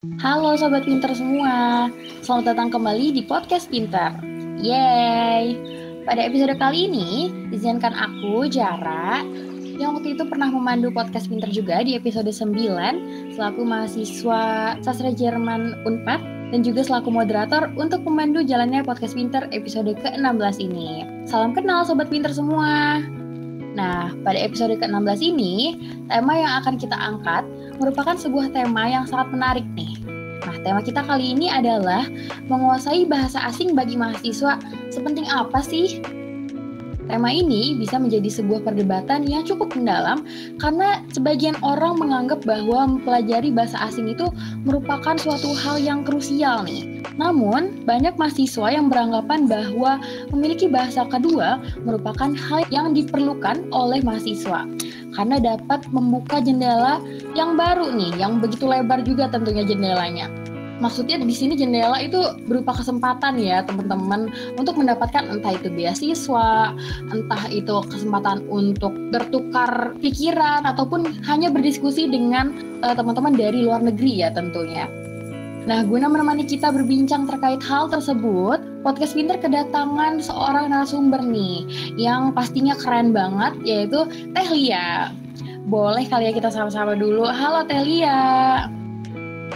Halo Sobat Pinter semua, selamat datang kembali di Podcast Pinter. Yeay! Pada episode kali ini, izinkan aku, Jara, yang waktu itu pernah memandu Podcast Pinter juga di episode 9, selaku mahasiswa sastra Jerman UNPAD, dan juga selaku moderator untuk memandu jalannya Podcast Pinter episode ke-16 ini. Salam kenal Sobat Pinter semua! Nah, pada episode ke-16 ini, tema yang akan kita angkat merupakan sebuah tema yang sangat menarik nih. Nah, tema kita kali ini adalah menguasai bahasa asing bagi mahasiswa sepenting apa sih? Tema ini bisa menjadi sebuah perdebatan yang cukup mendalam karena sebagian orang menganggap bahwa mempelajari bahasa asing itu merupakan suatu hal yang krusial nih. Namun, banyak mahasiswa yang beranggapan bahwa memiliki bahasa kedua merupakan hal yang diperlukan oleh mahasiswa karena dapat membuka jendela yang baru nih, yang begitu lebar juga tentunya jendelanya maksudnya di sini jendela itu berupa kesempatan ya teman-teman untuk mendapatkan entah itu beasiswa, entah itu kesempatan untuk bertukar pikiran ataupun hanya berdiskusi dengan uh, teman-teman dari luar negeri ya tentunya. Nah, guna menemani kita berbincang terkait hal tersebut, Podcast Pinter kedatangan seorang narasumber nih, yang pastinya keren banget, yaitu Teh Lia. Boleh kali ya kita sama-sama dulu. Halo Teh Lia.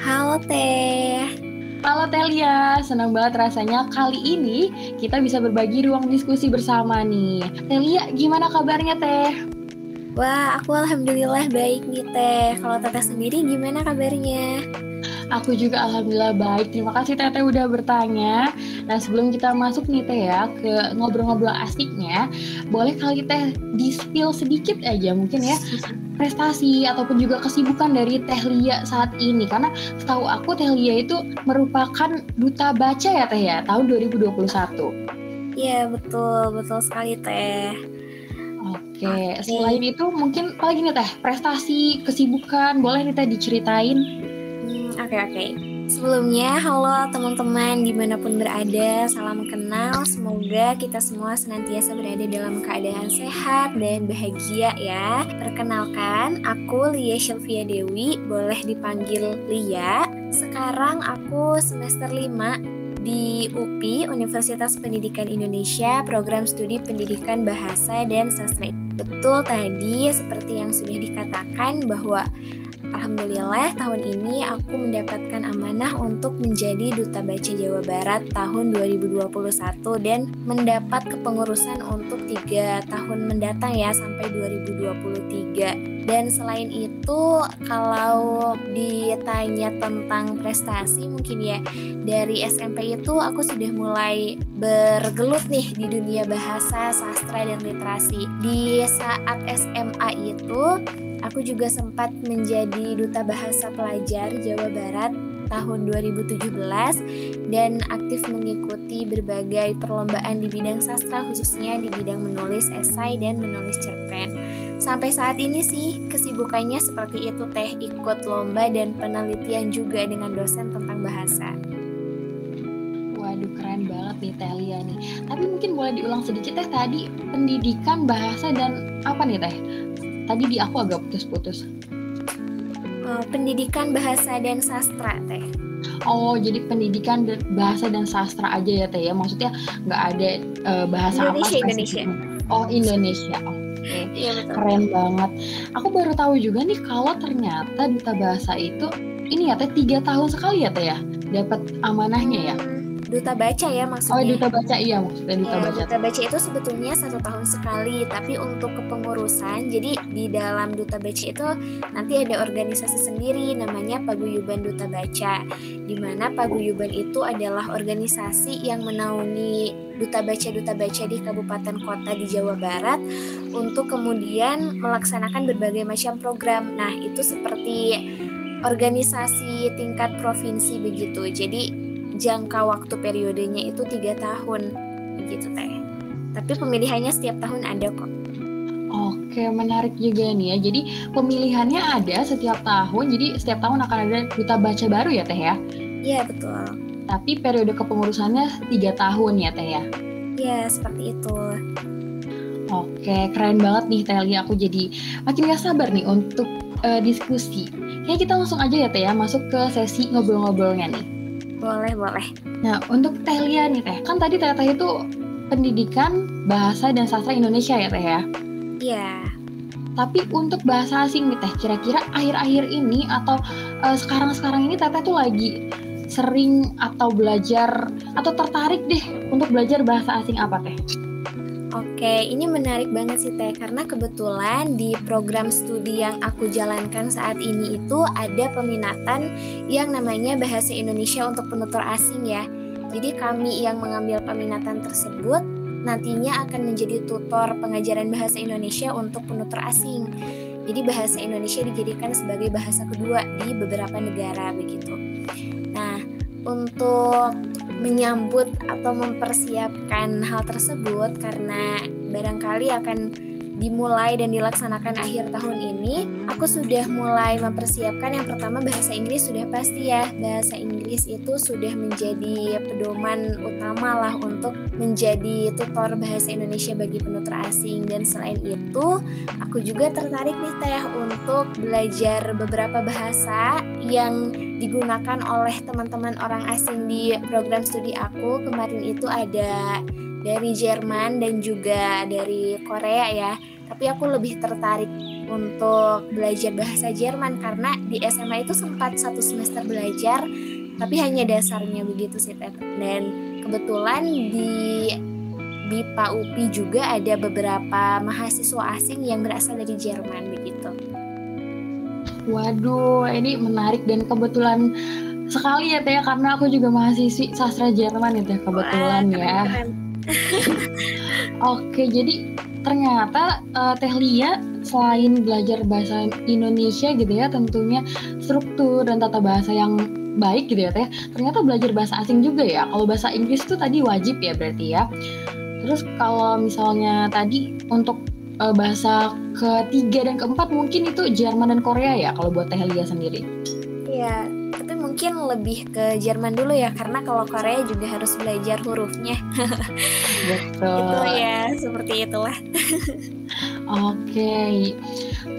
Halo Teh. Halo Telia, senang banget rasanya kali ini kita bisa berbagi ruang diskusi bersama nih. Telia, gimana kabarnya Teh? Wah, aku alhamdulillah baik nih Teh. Kalau Teteh sendiri gimana kabarnya? Aku juga alhamdulillah baik. Terima kasih Teteh udah bertanya. Nah sebelum kita masuk nih Teh ya ke ngobrol-ngobrol asiknya, boleh kali Teh di spill sedikit aja mungkin ya prestasi ataupun juga kesibukan dari Teh Lia saat ini karena setahu aku Teh Lia itu merupakan duta baca ya Teh ya tahun 2021. Iya betul betul sekali Teh. Oke, okay. selain itu mungkin apa lagi nih Teh prestasi kesibukan boleh nih Teh diceritain? Oke oke. Okay. Sebelumnya, halo teman-teman di mana pun berada, salam kenal. Semoga kita semua senantiasa berada dalam keadaan sehat dan bahagia ya. Perkenalkan, aku Lia Sylvia Dewi, boleh dipanggil Lia. Sekarang aku semester 5 di UPI, Universitas Pendidikan Indonesia, program studi pendidikan bahasa dan sastra. Betul tadi, seperti yang sudah dikatakan bahwa Alhamdulillah tahun ini aku mendapatkan amanah untuk menjadi Duta Baca Jawa Barat tahun 2021 dan mendapat kepengurusan untuk tiga tahun mendatang ya sampai 2023. Dan selain itu kalau ditanya tentang prestasi mungkin ya dari SMP itu aku sudah mulai bergelut nih di dunia bahasa, sastra, dan literasi. Di saat SMA itu Aku juga sempat menjadi duta bahasa pelajar Jawa Barat tahun 2017 dan aktif mengikuti berbagai perlombaan di bidang sastra khususnya di bidang menulis esai dan menulis cerpen. Sampai saat ini sih kesibukannya seperti itu teh ikut lomba dan penelitian juga dengan dosen tentang bahasa. Waduh keren banget nih Teh Lia nih. Tapi mungkin boleh diulang sedikit teh tadi pendidikan bahasa dan apa nih Teh? Tadi di aku agak putus-putus. Uh, pendidikan bahasa dan sastra teh. Oh, jadi pendidikan bahasa dan sastra aja ya teh ya. Maksudnya nggak ada uh, bahasa Indonesia, apa Indonesia. Oh, Indonesia. Oke. Okay. Iya, Keren banget. Aku baru tahu juga nih kalau ternyata duta bahasa itu ini ya teh tiga tahun sekali ya teh ya dapat amanahnya ya. Hmm duta baca ya maksudnya. Oh, duta baca iya maksudnya duta ya, baca. Duta baca itu sebetulnya satu tahun sekali, tapi untuk kepengurusan, jadi di dalam duta baca itu nanti ada organisasi sendiri namanya Paguyuban Duta Baca, di mana Paguyuban itu adalah organisasi yang menaungi duta baca duta baca di kabupaten kota di Jawa Barat untuk kemudian melaksanakan berbagai macam program. Nah, itu seperti organisasi tingkat provinsi begitu. Jadi jangka waktu periodenya itu tiga tahun begitu teh tapi pemilihannya setiap tahun ada kok Oke, menarik juga nih ya. Jadi pemilihannya ada setiap tahun. Jadi setiap tahun akan ada duta baca baru ya teh ya? Iya betul. Tapi periode kepengurusannya tiga tahun ya teh ya? Iya seperti itu. Oke, keren banget nih Teh Aku jadi makin gak sabar nih untuk uh, diskusi Kayaknya kita langsung aja ya Teh ya masuk ke sesi ngobrol-ngobrolnya nih. Boleh, boleh. Nah, untuk Teh Lia nih Teh, kan tadi Teh Teh itu pendidikan bahasa dan sastra Indonesia ya Teh ya? Iya. Tapi untuk bahasa asing nih Teh, kira-kira akhir-akhir ini atau uh, sekarang-sekarang ini Teh Teh tuh lagi sering atau belajar atau tertarik deh untuk belajar bahasa asing apa Teh? Oke, ini menarik banget sih Teh karena kebetulan di program studi yang aku jalankan saat ini itu ada peminatan yang namanya Bahasa Indonesia untuk penutur asing ya. Jadi kami yang mengambil peminatan tersebut nantinya akan menjadi tutor pengajaran bahasa Indonesia untuk penutur asing. Jadi bahasa Indonesia dijadikan sebagai bahasa kedua di beberapa negara begitu. Nah, untuk menyambut atau mempersiapkan hal tersebut karena barangkali akan dimulai dan dilaksanakan akhir tahun ini, aku sudah mulai mempersiapkan yang pertama bahasa Inggris sudah pasti ya. Bahasa Inggris itu sudah menjadi pedoman utama lah untuk menjadi tutor bahasa Indonesia bagi penutur asing dan selain itu, aku juga tertarik nih Teh untuk belajar beberapa bahasa yang digunakan oleh teman-teman orang asing di program studi aku. Kemarin itu ada dari Jerman dan juga dari Korea ya. Tapi aku lebih tertarik untuk belajar bahasa Jerman karena di SMA itu sempat satu semester belajar tapi hanya dasarnya begitu sih. Dan kebetulan di di PAUPI juga ada beberapa mahasiswa asing yang berasal dari Jerman begitu. Waduh, ini menarik dan kebetulan sekali ya Teh karena aku juga mahasiswi sastra Jerman ya Teh kebetulan Wah, ya. Oke, jadi ternyata uh, Teh Lia selain belajar bahasa Indonesia gitu ya, tentunya struktur dan tata bahasa yang baik gitu ya Teh. Ternyata belajar bahasa asing juga ya. Kalau bahasa Inggris tuh tadi wajib ya berarti ya. Terus kalau misalnya tadi untuk uh, bahasa ketiga dan keempat mungkin itu Jerman dan Korea ya kalau buat Teh Lia sendiri. Iya, mungkin lebih ke Jerman dulu ya karena kalau Korea juga harus belajar hurufnya. Betul. itu ya, seperti itulah. Oke. Okay.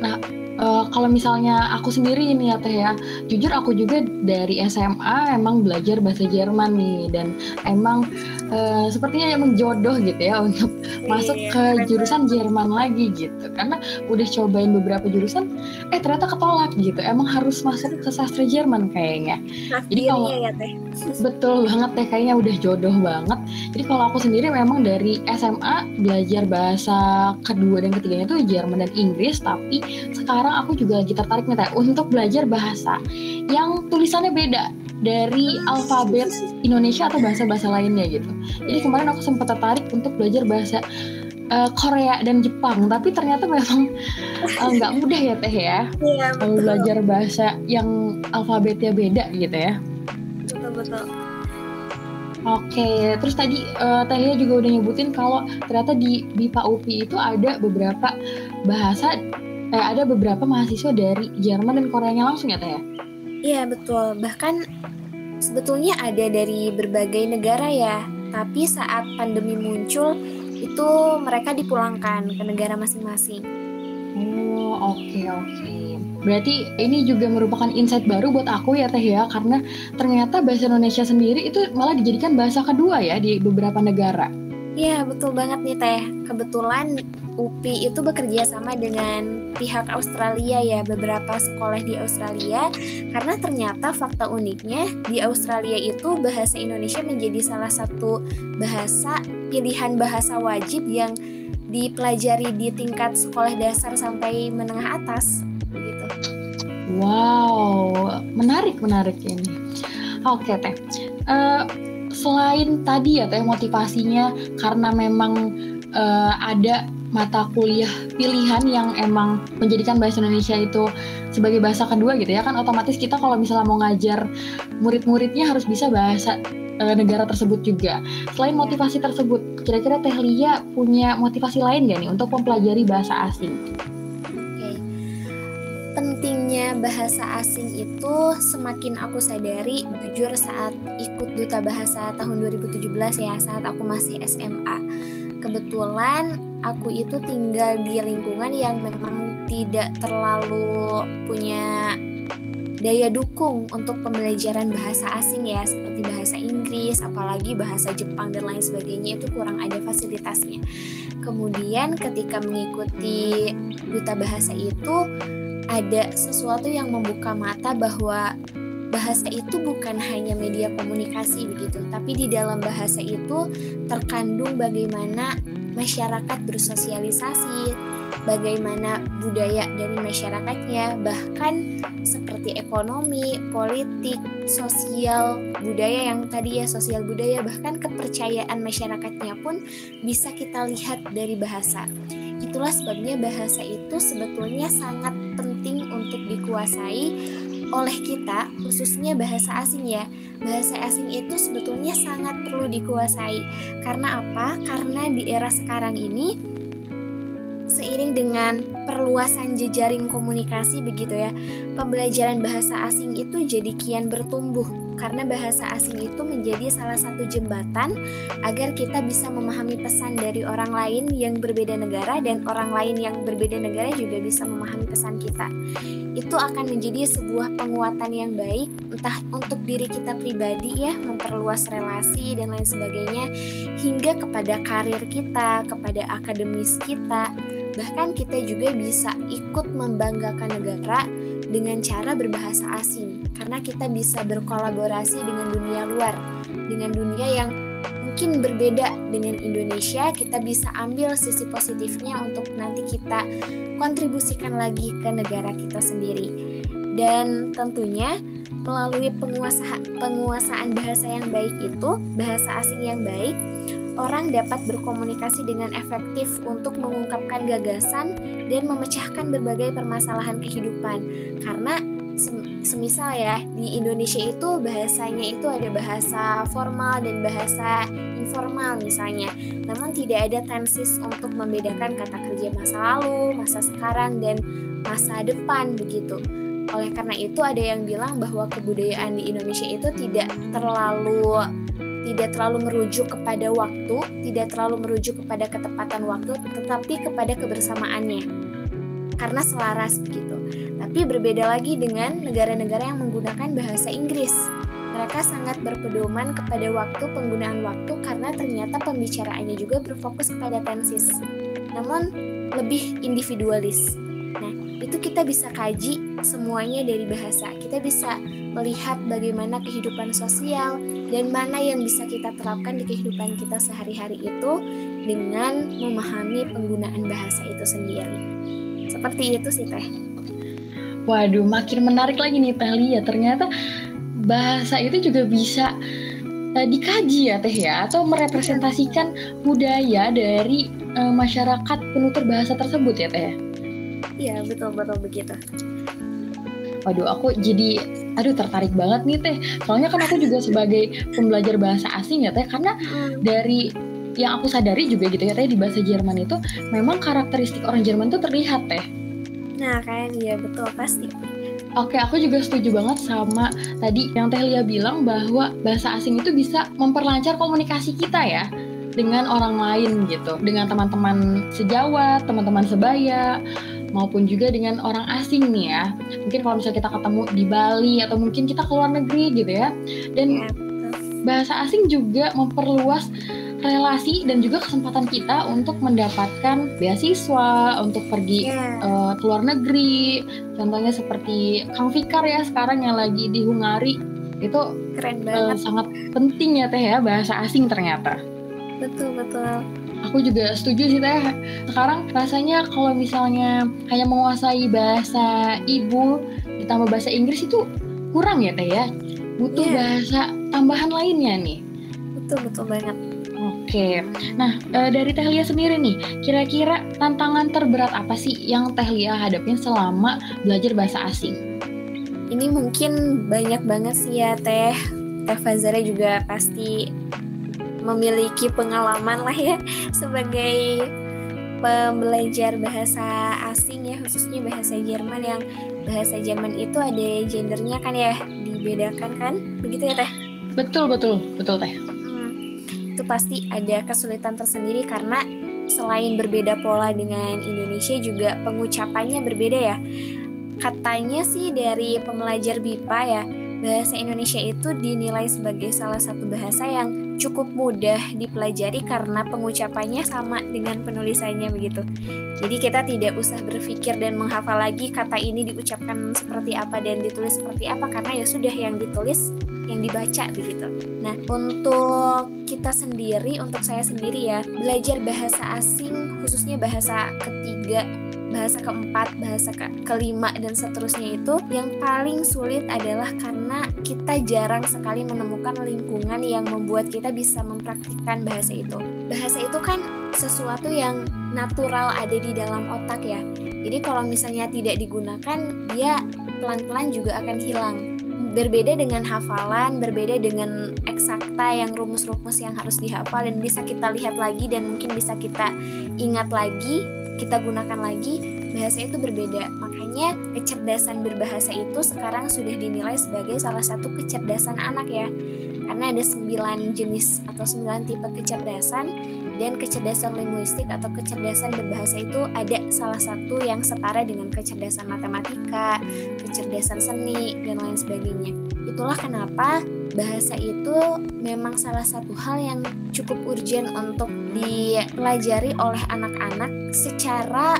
Nah, uh, kalau misalnya aku sendiri ini ya Teh ya, jujur aku juga dari SMA emang belajar bahasa Jerman nih dan emang uh, sepertinya emang jodoh gitu ya untuk iya, masuk ke jurusan Jerman lagi gitu. Karena udah cobain beberapa jurusan, eh ternyata ketolak gitu. Emang harus masuk ke sastra Jerman kayaknya. Jadi kalau ya, Teh. betul banget Teh kayaknya udah jodoh banget. Jadi kalau aku sendiri memang dari SMA belajar bahasa kedua dan ketiganya itu Jerman dan Inggris, tapi sekarang sekarang aku juga lagi tertarik nih untuk belajar bahasa yang tulisannya beda dari alfabet Indonesia atau bahasa-bahasa lainnya gitu. Jadi kemarin aku sempat tertarik untuk belajar bahasa uh, Korea dan Jepang, tapi ternyata memang eh, nggak uh, mudah ya teh ya. Iya, Kalau belajar bahasa yang alfabetnya beda gitu ya. Betul betul. Oke, terus tadi uh, Teh juga udah nyebutin kalau ternyata di BIPA UPI itu ada beberapa bahasa eh, ada beberapa mahasiswa dari Jerman dan Koreanya langsung ya Teh ya? Iya betul, bahkan sebetulnya ada dari berbagai negara ya, tapi saat pandemi muncul itu mereka dipulangkan ke negara masing-masing. Oh oke okay, oke. Okay. Berarti ini juga merupakan insight baru buat aku ya Teh ya, karena ternyata bahasa Indonesia sendiri itu malah dijadikan bahasa kedua ya di beberapa negara. Iya betul banget nih Teh. Kebetulan UPI itu bekerja sama dengan pihak Australia ya beberapa sekolah di Australia karena ternyata fakta uniknya di Australia itu bahasa Indonesia menjadi salah satu bahasa pilihan bahasa wajib yang dipelajari di tingkat sekolah dasar sampai menengah atas gitu. Wow, menarik menarik ini. Oke teh, uh, selain tadi ya teh motivasinya karena memang uh, ada mata kuliah pilihan yang emang menjadikan bahasa Indonesia itu sebagai bahasa kedua gitu ya kan otomatis kita kalau misalnya mau ngajar murid-muridnya harus bisa bahasa e, negara tersebut juga. Selain motivasi tersebut, kira-kira Teh Lia punya motivasi lain gak nih untuk mempelajari bahasa asing? Pentingnya bahasa asing itu semakin aku sadari jujur saat ikut duta bahasa tahun 2017 ya saat aku masih SMA. Kebetulan aku itu tinggal di lingkungan yang memang tidak terlalu punya daya dukung untuk pembelajaran bahasa asing ya seperti bahasa Inggris apalagi bahasa Jepang dan lain sebagainya itu kurang ada fasilitasnya kemudian ketika mengikuti duta bahasa itu ada sesuatu yang membuka mata bahwa bahasa itu bukan hanya media komunikasi begitu, tapi di dalam bahasa itu terkandung bagaimana masyarakat bersosialisasi, bagaimana budaya dari masyarakatnya, bahkan seperti ekonomi, politik, sosial, budaya yang tadi ya sosial budaya, bahkan kepercayaan masyarakatnya pun bisa kita lihat dari bahasa. Itulah sebabnya bahasa itu sebetulnya sangat penting dikuasai oleh kita, khususnya bahasa asing ya. Bahasa asing itu sebetulnya sangat perlu dikuasai. Karena apa? Karena di era sekarang ini seiring dengan perluasan jejaring komunikasi begitu ya, pembelajaran bahasa asing itu jadi kian bertumbuh karena bahasa asing itu menjadi salah satu jembatan agar kita bisa memahami pesan dari orang lain yang berbeda negara dan orang lain yang berbeda negara juga bisa memahami pesan kita. Itu akan menjadi sebuah penguatan yang baik entah untuk diri kita pribadi ya, memperluas relasi dan lain sebagainya hingga kepada karir kita, kepada akademis kita. Bahkan kita juga bisa ikut membanggakan negara dengan cara berbahasa asing karena kita bisa berkolaborasi dengan dunia luar, dengan dunia yang mungkin berbeda dengan Indonesia, kita bisa ambil sisi positifnya untuk nanti kita kontribusikan lagi ke negara kita sendiri. Dan tentunya melalui penguasaan penguasaan bahasa yang baik itu, bahasa asing yang baik, orang dapat berkomunikasi dengan efektif untuk mengungkapkan gagasan dan memecahkan berbagai permasalahan kehidupan. Karena semisal ya di Indonesia itu bahasanya itu ada bahasa formal dan bahasa informal misalnya. Namun tidak ada tensis untuk membedakan kata kerja masa lalu, masa sekarang dan masa depan begitu. Oleh karena itu ada yang bilang bahwa kebudayaan di Indonesia itu tidak terlalu tidak terlalu merujuk kepada waktu, tidak terlalu merujuk kepada ketepatan waktu, tetapi kepada kebersamaannya. Karena selaras begitu. Tapi berbeda lagi dengan negara-negara yang menggunakan bahasa Inggris. Mereka sangat berpedoman kepada waktu penggunaan waktu karena ternyata pembicaraannya juga berfokus kepada tensis. Namun lebih individualis. Nah, itu kita bisa kaji semuanya dari bahasa. Kita bisa melihat bagaimana kehidupan sosial dan mana yang bisa kita terapkan di kehidupan kita sehari-hari itu dengan memahami penggunaan bahasa itu sendiri. Seperti itu sih Teh. Waduh, makin menarik lagi nih Teh Lia. Ternyata bahasa itu juga bisa uh, dikaji ya Teh ya, atau merepresentasikan budaya dari uh, masyarakat penutur bahasa tersebut ya Teh. Ya? Iya betul betul begitu. Waduh, aku jadi aduh tertarik banget nih Teh. Soalnya kan aku juga sebagai pembelajar bahasa asing ya Teh, karena hmm. dari yang aku sadari juga gitu ya Teh di bahasa Jerman itu memang karakteristik orang Jerman itu terlihat Teh Nah kan, iya betul pasti. Oke, aku juga setuju banget sama tadi yang Teh Lia bilang bahwa bahasa asing itu bisa memperlancar komunikasi kita ya dengan orang lain gitu, dengan teman-teman sejawat, teman-teman sebaya, maupun juga dengan orang asing nih ya. Mungkin kalau misalnya kita ketemu di Bali atau mungkin kita ke luar negeri gitu ya. Dan ya, bahasa asing juga memperluas relasi dan juga kesempatan kita untuk mendapatkan beasiswa untuk pergi yeah. Iya. uh, ke luar negeri. Contohnya seperti Kang Fikar ya sekarang yang lagi di Hungari. Itu keren banget. uh, sangat penting ya teh ya bahasa asing ternyata. Betul betul. Aku juga setuju sih teh. Sekarang rasanya kalau misalnya hanya menguasai bahasa ibu ditambah bahasa Inggris itu kurang ya teh ya? Butuh yeah. bahasa tambahan lainnya nih. Betul betul banget Oke, nah e, dari Teh Lia sendiri nih, kira-kira tantangan terberat apa sih yang Teh Lia hadapin selama belajar bahasa asing? Ini mungkin banyak banget sih ya Teh. Teh Fazara juga pasti memiliki pengalaman lah ya sebagai pembelajar bahasa asing ya khususnya bahasa Jerman yang bahasa Jerman itu ada gendernya kan ya dibedakan kan? Begitu ya teh? Betul betul. Betul teh itu pasti ada kesulitan tersendiri karena selain berbeda pola dengan Indonesia juga pengucapannya berbeda ya. katanya sih dari pembelajar BIPA ya, bahasa Indonesia itu dinilai sebagai salah satu bahasa yang cukup mudah dipelajari karena pengucapannya sama dengan penulisannya begitu. Jadi kita tidak usah berpikir dan menghafal lagi kata ini diucapkan seperti apa dan ditulis seperti apa karena ya sudah yang ditulis yang dibaca begitu. Nah, untuk kita sendiri, untuk saya sendiri ya, belajar bahasa asing khususnya bahasa ketiga bahasa keempat, bahasa ke kelima dan seterusnya itu yang paling sulit adalah karena kita jarang sekali menemukan lingkungan yang membuat kita bisa mempraktikkan bahasa itu. Bahasa itu kan sesuatu yang natural ada di dalam otak ya. Jadi kalau misalnya tidak digunakan, dia pelan-pelan juga akan hilang berbeda dengan hafalan, berbeda dengan eksakta yang rumus-rumus yang harus dihafal dan bisa kita lihat lagi dan mungkin bisa kita ingat lagi kita gunakan lagi, bahasa itu berbeda. Makanya kecerdasan berbahasa itu sekarang sudah dinilai sebagai salah satu kecerdasan anak ya. Karena ada sembilan jenis atau sembilan tipe kecerdasan dan kecerdasan linguistik atau kecerdasan berbahasa itu ada salah satu yang setara dengan kecerdasan matematika, kecerdasan seni, dan lain sebagainya. Itulah kenapa bahasa itu memang salah satu hal yang cukup urgent untuk dipelajari oleh anak-anak secara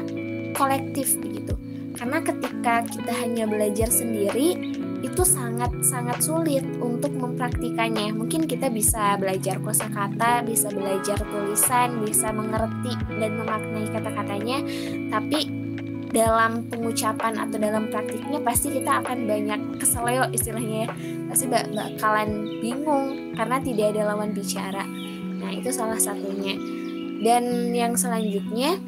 kolektif begitu. Karena ketika kita hanya belajar sendiri, itu sangat-sangat sulit untuk mempraktikannya. Mungkin kita bisa belajar kosakata, bisa belajar tulisan, bisa mengerti dan memaknai kata-katanya, tapi dalam pengucapan atau dalam praktiknya pasti kita akan banyak keseleo istilahnya ya. Pasti bakalan bingung karena tidak ada lawan bicara. Nah itu salah satunya. Dan yang selanjutnya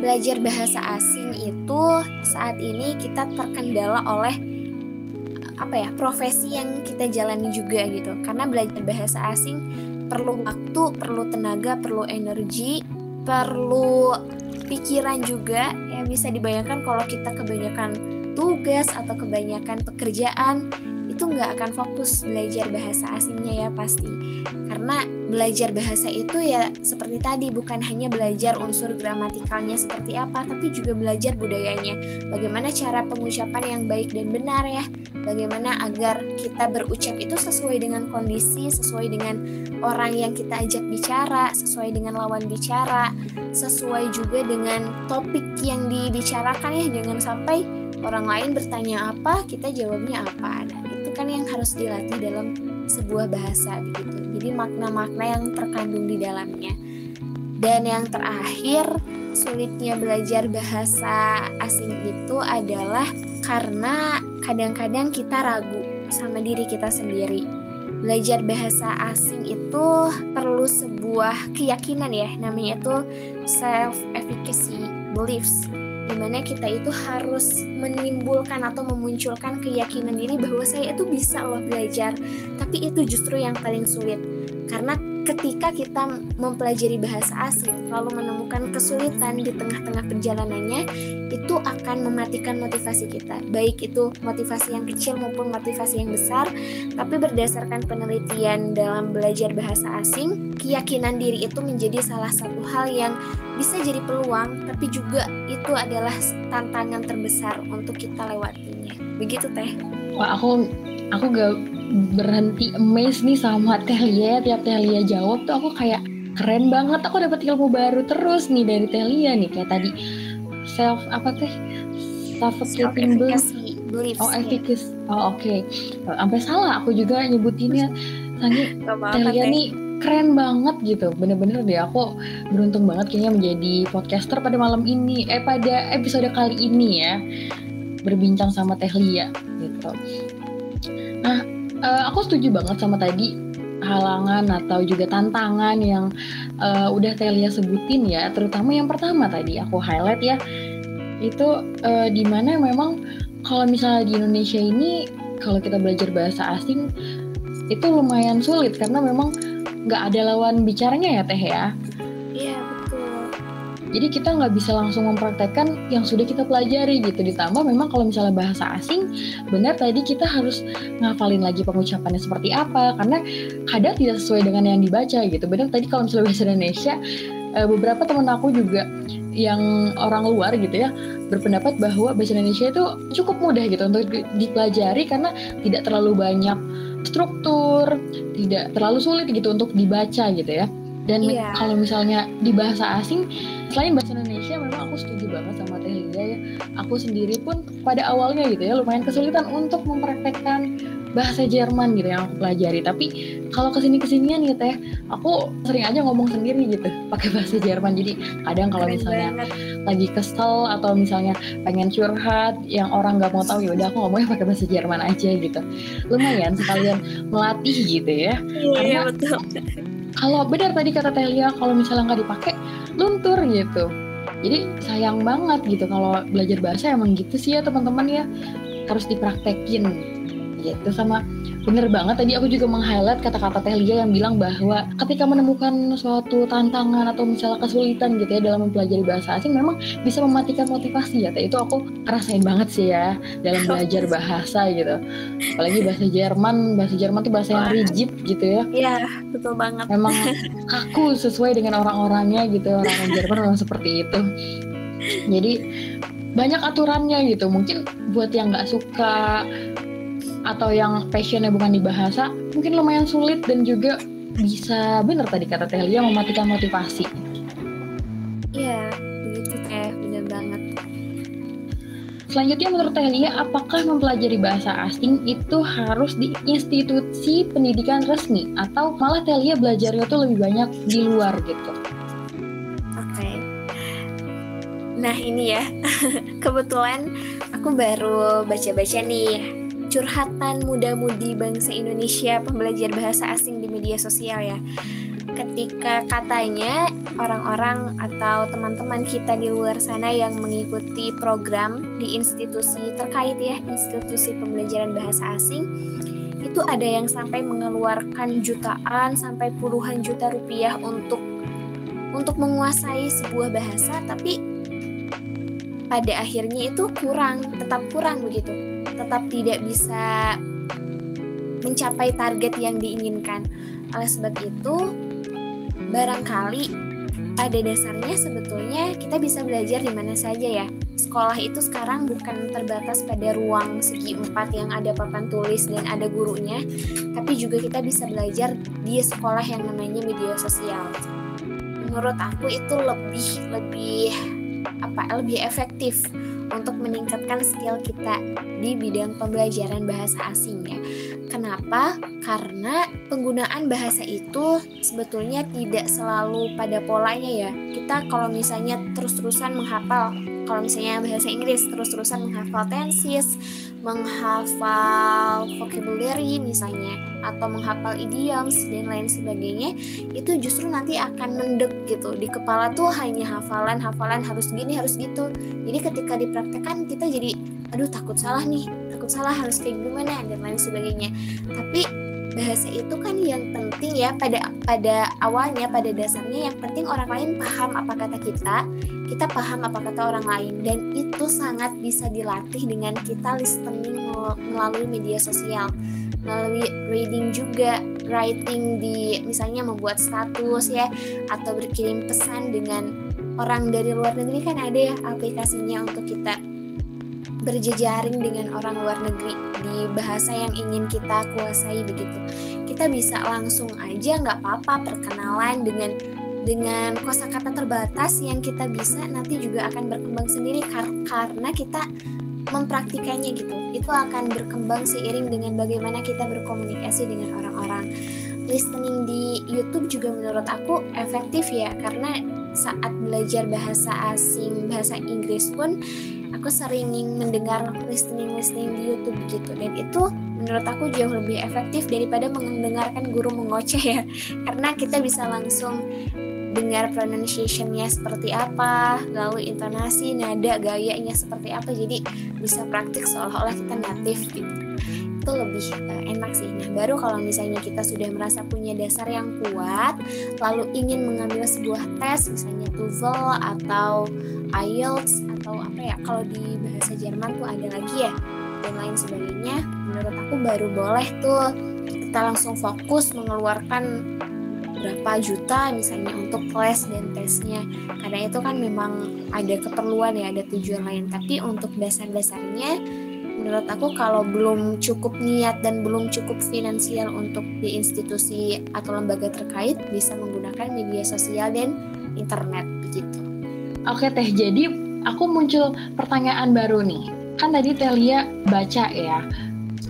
belajar bahasa asing itu saat ini kita terkendala oleh apa ya profesi yang kita jalani juga gitu. Karena belajar bahasa asing perlu waktu perlu tenaga perlu energi perlu pikiran juga yang bisa dibayangkan kalau kita kebanyakan tugas atau kebanyakan pekerjaan itu nggak akan fokus belajar bahasa asingnya ya pasti. Karena belajar bahasa itu ya seperti tadi bukan hanya belajar unsur gramatikalnya seperti apa tapi juga belajar budayanya. Bagaimana cara pengucapan yang baik dan benar ya. Bagaimana agar kita berucap itu sesuai dengan kondisi sesuai dengan orang yang kita ajak bicara sesuai dengan lawan bicara sesuai juga dengan topik yang dibicarakan ya. Jangan sampai orang lain bertanya apa kita jawabnya apa nah, kan yang harus dilatih dalam sebuah bahasa begitu. Jadi makna-makna yang terkandung di dalamnya. Dan yang terakhir, sulitnya belajar bahasa asing itu adalah karena kadang-kadang kita ragu sama diri kita sendiri. Belajar bahasa asing itu perlu sebuah keyakinan ya, namanya itu self efficacy beliefs di mana kita itu harus menimbulkan atau memunculkan keyakinan diri bahwa saya itu bisa loh belajar. Tapi itu justru yang paling sulit. Karena ketika kita mempelajari bahasa asing lalu menemukan kesulitan di tengah-tengah perjalanannya itu akan mematikan motivasi kita. Baik itu motivasi yang kecil maupun motivasi yang besar tapi berdasarkan penelitian dalam belajar bahasa asing keyakinan diri itu menjadi salah satu hal yang bisa jadi peluang tapi juga itu adalah tantangan terbesar untuk kita lewatinya. Begitu teh. Wah aku aku gak berhenti amazed nih sama Telia. Tiap Telia jawab tuh aku kayak keren banget. Aku dapat ilmu baru terus nih dari Telia nih. Kayak tadi self apa teh? Suffocating beliefs oh efficacy. Oh oke. Okay. sampai salah aku juga nyebutinnya. Sangi Telia nih keren banget gitu. Bener-bener deh aku beruntung banget kayaknya menjadi podcaster pada malam ini. Eh pada episode kali ini ya. Berbincang sama Tehlia gitu nah uh, aku setuju banget sama tadi halangan atau juga tantangan yang uh, udah Telia sebutin ya, terutama yang pertama tadi aku highlight ya, itu uh, di mana memang kalau misalnya di Indonesia ini kalau kita belajar bahasa asing itu lumayan sulit. Karena memang nggak ada lawan bicaranya ya Teh ya. Jadi kita nggak bisa langsung mempraktekkan yang sudah kita pelajari gitu. Ditambah memang kalau misalnya bahasa asing, benar tadi kita harus ngafalin lagi pengucapannya seperti apa. Karena kadang tidak sesuai dengan yang dibaca gitu. Benar tadi kalau misalnya bahasa Indonesia, uh, beberapa teman aku juga yang orang luar gitu ya berpendapat bahwa bahasa Indonesia itu cukup mudah gitu untuk dipelajari karena tidak terlalu banyak struktur, tidak terlalu sulit gitu untuk dibaca gitu ya. Dan yeah. kalau misalnya di bahasa asing, selain bahasa Indonesia, memang aku setuju banget sama Teh Lia ya. Aku sendiri pun pada awalnya gitu ya lumayan kesulitan untuk mempraktekkan bahasa Jerman gitu yang aku pelajari. Tapi kalau ke sini kesinian gitu ya, aku sering aja ngomong sendiri gitu pakai bahasa Jerman. Jadi kadang kalau misalnya lagi kesel atau misalnya pengen curhat yang orang nggak mau tahu ya udah aku ngomongnya pakai bahasa Jerman aja gitu. Lumayan sekalian melatih gitu ya. Iya, iya betul kalau benar tadi kata Telia kalau misalnya nggak dipakai luntur gitu. Jadi sayang banget gitu kalau belajar bahasa emang gitu sih ya teman-teman ya. Harus dipraktekin gitu sama bener banget. Tadi aku juga meng-highlight kata-kata Teh Lia yang bilang bahwa ketika menemukan suatu tantangan atau misalnya kesulitan gitu ya dalam mempelajari bahasa asing memang bisa mematikan motivasi ya. Teh itu aku rasain banget sih ya dalam belajar bahasa gitu. Apalagi bahasa Jerman bahasa Jerman tuh bahasa yang rigid gitu ya. Iya betul banget. Memang kaku sesuai dengan orang-orangnya gitu orang Jerman memang seperti itu. Jadi banyak aturannya gitu. Mungkin buat yang nggak suka atau yang passionnya bukan di bahasa mungkin lumayan sulit dan juga bisa bener tadi kata Telia mematikan motivasi. Iya, begitu teh, bener banget. Selanjutnya menurut Telia, apakah mempelajari bahasa asing itu harus di institusi pendidikan resmi atau malah Telia belajarnya tuh lebih banyak di luar gitu? Oke. Okay. Nah ini ya, kebetulan aku baru baca-baca nih curhatan muda-mudi bangsa Indonesia pembelajar bahasa asing di media sosial ya. Ketika katanya orang-orang atau teman-teman kita di luar sana yang mengikuti program di institusi terkait ya, institusi pembelajaran bahasa asing, itu ada yang sampai mengeluarkan jutaan sampai puluhan juta rupiah untuk untuk menguasai sebuah bahasa tapi pada akhirnya itu kurang, tetap kurang begitu tetap tidak bisa mencapai target yang diinginkan. Oleh sebab itu, barangkali pada dasarnya sebetulnya kita bisa belajar di mana saja ya. Sekolah itu sekarang bukan terbatas pada ruang segi empat yang ada papan tulis dan ada gurunya, tapi juga kita bisa belajar di sekolah yang namanya media sosial. Menurut aku itu lebih lebih apa lebih efektif untuk meningkatkan skill kita di bidang pembelajaran bahasa asingnya. Kenapa? Karena penggunaan bahasa itu sebetulnya tidak selalu pada polanya ya. Kita kalau misalnya terus-terusan menghafal, kalau misalnya bahasa Inggris terus-terusan menghafal tenses, menghafal vocabulary misalnya atau menghafal idioms dan lain sebagainya itu justru nanti akan mendek gitu. Di kepala tuh hanya hafalan hafalan harus gini harus gitu. Jadi ketika dipraktekkan kita jadi aduh takut salah nih takut salah harus kayak gimana dan lain sebagainya. Tapi bahasa itu kan yang penting ya pada pada awalnya pada dasarnya yang penting orang lain paham apa kata kita kita paham apa kata orang lain dan itu sangat bisa dilatih dengan kita listening melalui media sosial melalui reading juga writing di misalnya membuat status ya atau berkirim pesan dengan orang dari luar negeri kan ada ya aplikasinya untuk kita berjejaring dengan orang luar negeri di bahasa yang ingin kita kuasai begitu. Kita bisa langsung aja nggak apa-apa perkenalan dengan dengan kosakata terbatas yang kita bisa nanti juga akan berkembang sendiri kar karena kita mempraktikannya gitu. Itu akan berkembang seiring dengan bagaimana kita berkomunikasi dengan orang-orang. Listening di YouTube juga menurut aku efektif ya karena saat belajar bahasa asing bahasa Inggris pun aku sering mendengar listening listening di YouTube gitu dan itu menurut aku jauh lebih efektif daripada mendengarkan guru mengoceh ya karena kita bisa langsung dengar pronunciationnya seperti apa, lalu intonasi, nada, gayanya seperti apa, jadi bisa praktik seolah-olah kita native gitu. Itu lebih uh, enak sih. Nah, baru kalau misalnya kita sudah merasa punya dasar yang kuat, lalu ingin mengambil sebuah tes, misalnya TOEFL atau IELTS atau apa ya, kalau di bahasa Jerman tuh ada lagi ya, dan lain sebagainya, menurut aku baru boleh tuh kita langsung fokus mengeluarkan berapa juta misalnya untuk les dan tesnya. Karena itu kan memang ada keperluan ya ada tujuan lain. Tapi untuk dasar-dasarnya menurut aku kalau belum cukup niat dan belum cukup finansial untuk di institusi atau lembaga terkait bisa menggunakan media sosial dan internet begitu. Oke teh, jadi aku muncul pertanyaan baru nih. Kan tadi Telia baca ya,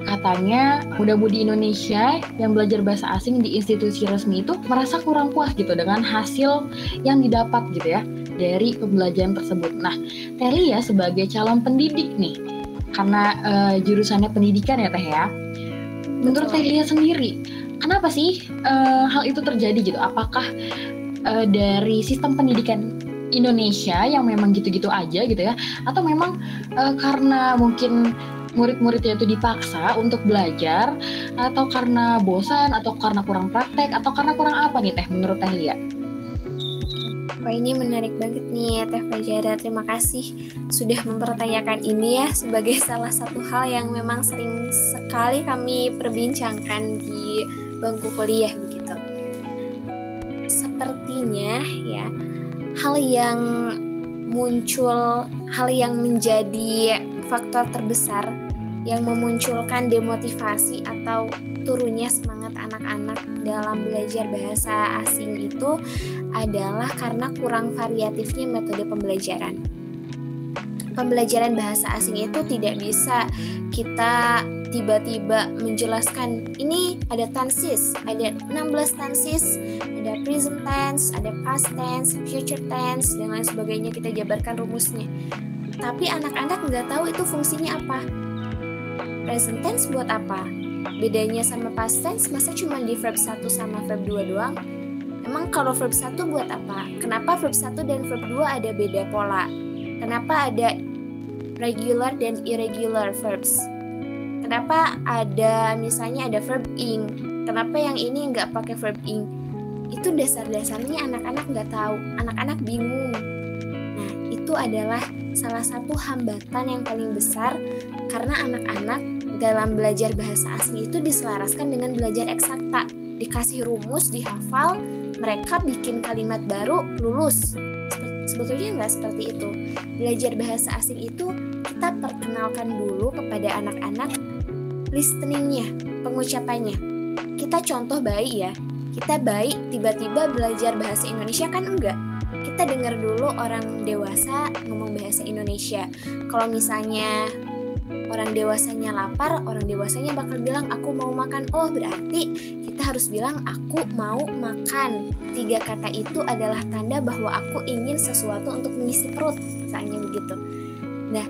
katanya muda-mudi Indonesia yang belajar bahasa asing di institusi resmi itu merasa kurang puas gitu dengan hasil yang didapat gitu ya dari pembelajaran tersebut. Nah, Teli ya sebagai calon pendidik nih, karena uh, jurusannya pendidikan ya Teh ya. Menurut Telia sendiri, kenapa sih uh, hal itu terjadi gitu? Apakah uh, dari sistem pendidikan Indonesia yang memang gitu-gitu aja gitu ya. Atau memang uh, karena mungkin murid-muridnya itu dipaksa untuk belajar atau karena bosan atau karena kurang praktek atau karena kurang apa nih teh menurut teh Lia? Wah ini menarik banget nih Teh Fajara Terima kasih sudah mempertanyakan ini ya Sebagai salah satu hal yang memang sering sekali kami perbincangkan di bangku kuliah begitu. Sepertinya ya Hal yang muncul Hal yang menjadi faktor terbesar yang memunculkan demotivasi atau turunnya semangat anak-anak dalam belajar bahasa asing itu adalah karena kurang variatifnya metode pembelajaran. Pembelajaran bahasa asing itu tidak bisa kita tiba-tiba menjelaskan ini ada tenses, ada 16 tenses, ada present tense, ada past tense, future tense, dan lain sebagainya kita jabarkan rumusnya. Tapi anak-anak nggak tahu itu fungsinya apa present tense buat apa? Bedanya sama past tense masa cuma di verb 1 sama verb 2 doang? Emang kalau verb 1 buat apa? Kenapa verb 1 dan verb 2 ada beda pola? Kenapa ada regular dan irregular verbs? Kenapa ada misalnya ada verb ing? Kenapa yang ini nggak pakai verb ing? Itu dasar-dasarnya anak-anak nggak tahu, anak-anak bingung. Nah, itu adalah salah satu hambatan yang paling besar karena anak-anak dalam belajar bahasa asing itu diselaraskan dengan belajar eksakta. Dikasih rumus, dihafal, mereka bikin kalimat baru, lulus. Sebetulnya nggak seperti itu. Belajar bahasa asing itu kita perkenalkan dulu kepada anak-anak listeningnya, pengucapannya. Kita contoh baik ya, kita baik tiba-tiba belajar bahasa Indonesia kan enggak kita dengar dulu orang dewasa ngomong bahasa Indonesia. Kalau misalnya orang dewasanya lapar, orang dewasanya bakal bilang aku mau makan. Oh, berarti kita harus bilang aku mau makan. Tiga kata itu adalah tanda bahwa aku ingin sesuatu untuk mengisi perut, misalnya begitu. Nah,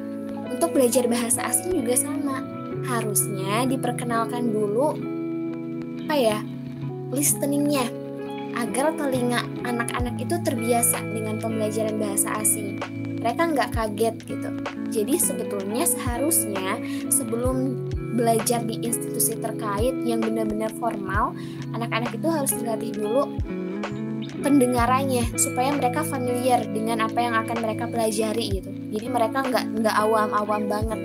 untuk belajar bahasa asing juga sama. Harusnya diperkenalkan dulu apa ya? listeningnya agar telinga anak-anak itu terbiasa dengan pembelajaran bahasa asing. Mereka nggak kaget gitu. Jadi sebetulnya seharusnya sebelum belajar di institusi terkait yang benar-benar formal, anak-anak itu harus dilatih dulu pendengarannya supaya mereka familiar dengan apa yang akan mereka pelajari gitu. Jadi mereka nggak nggak awam-awam banget.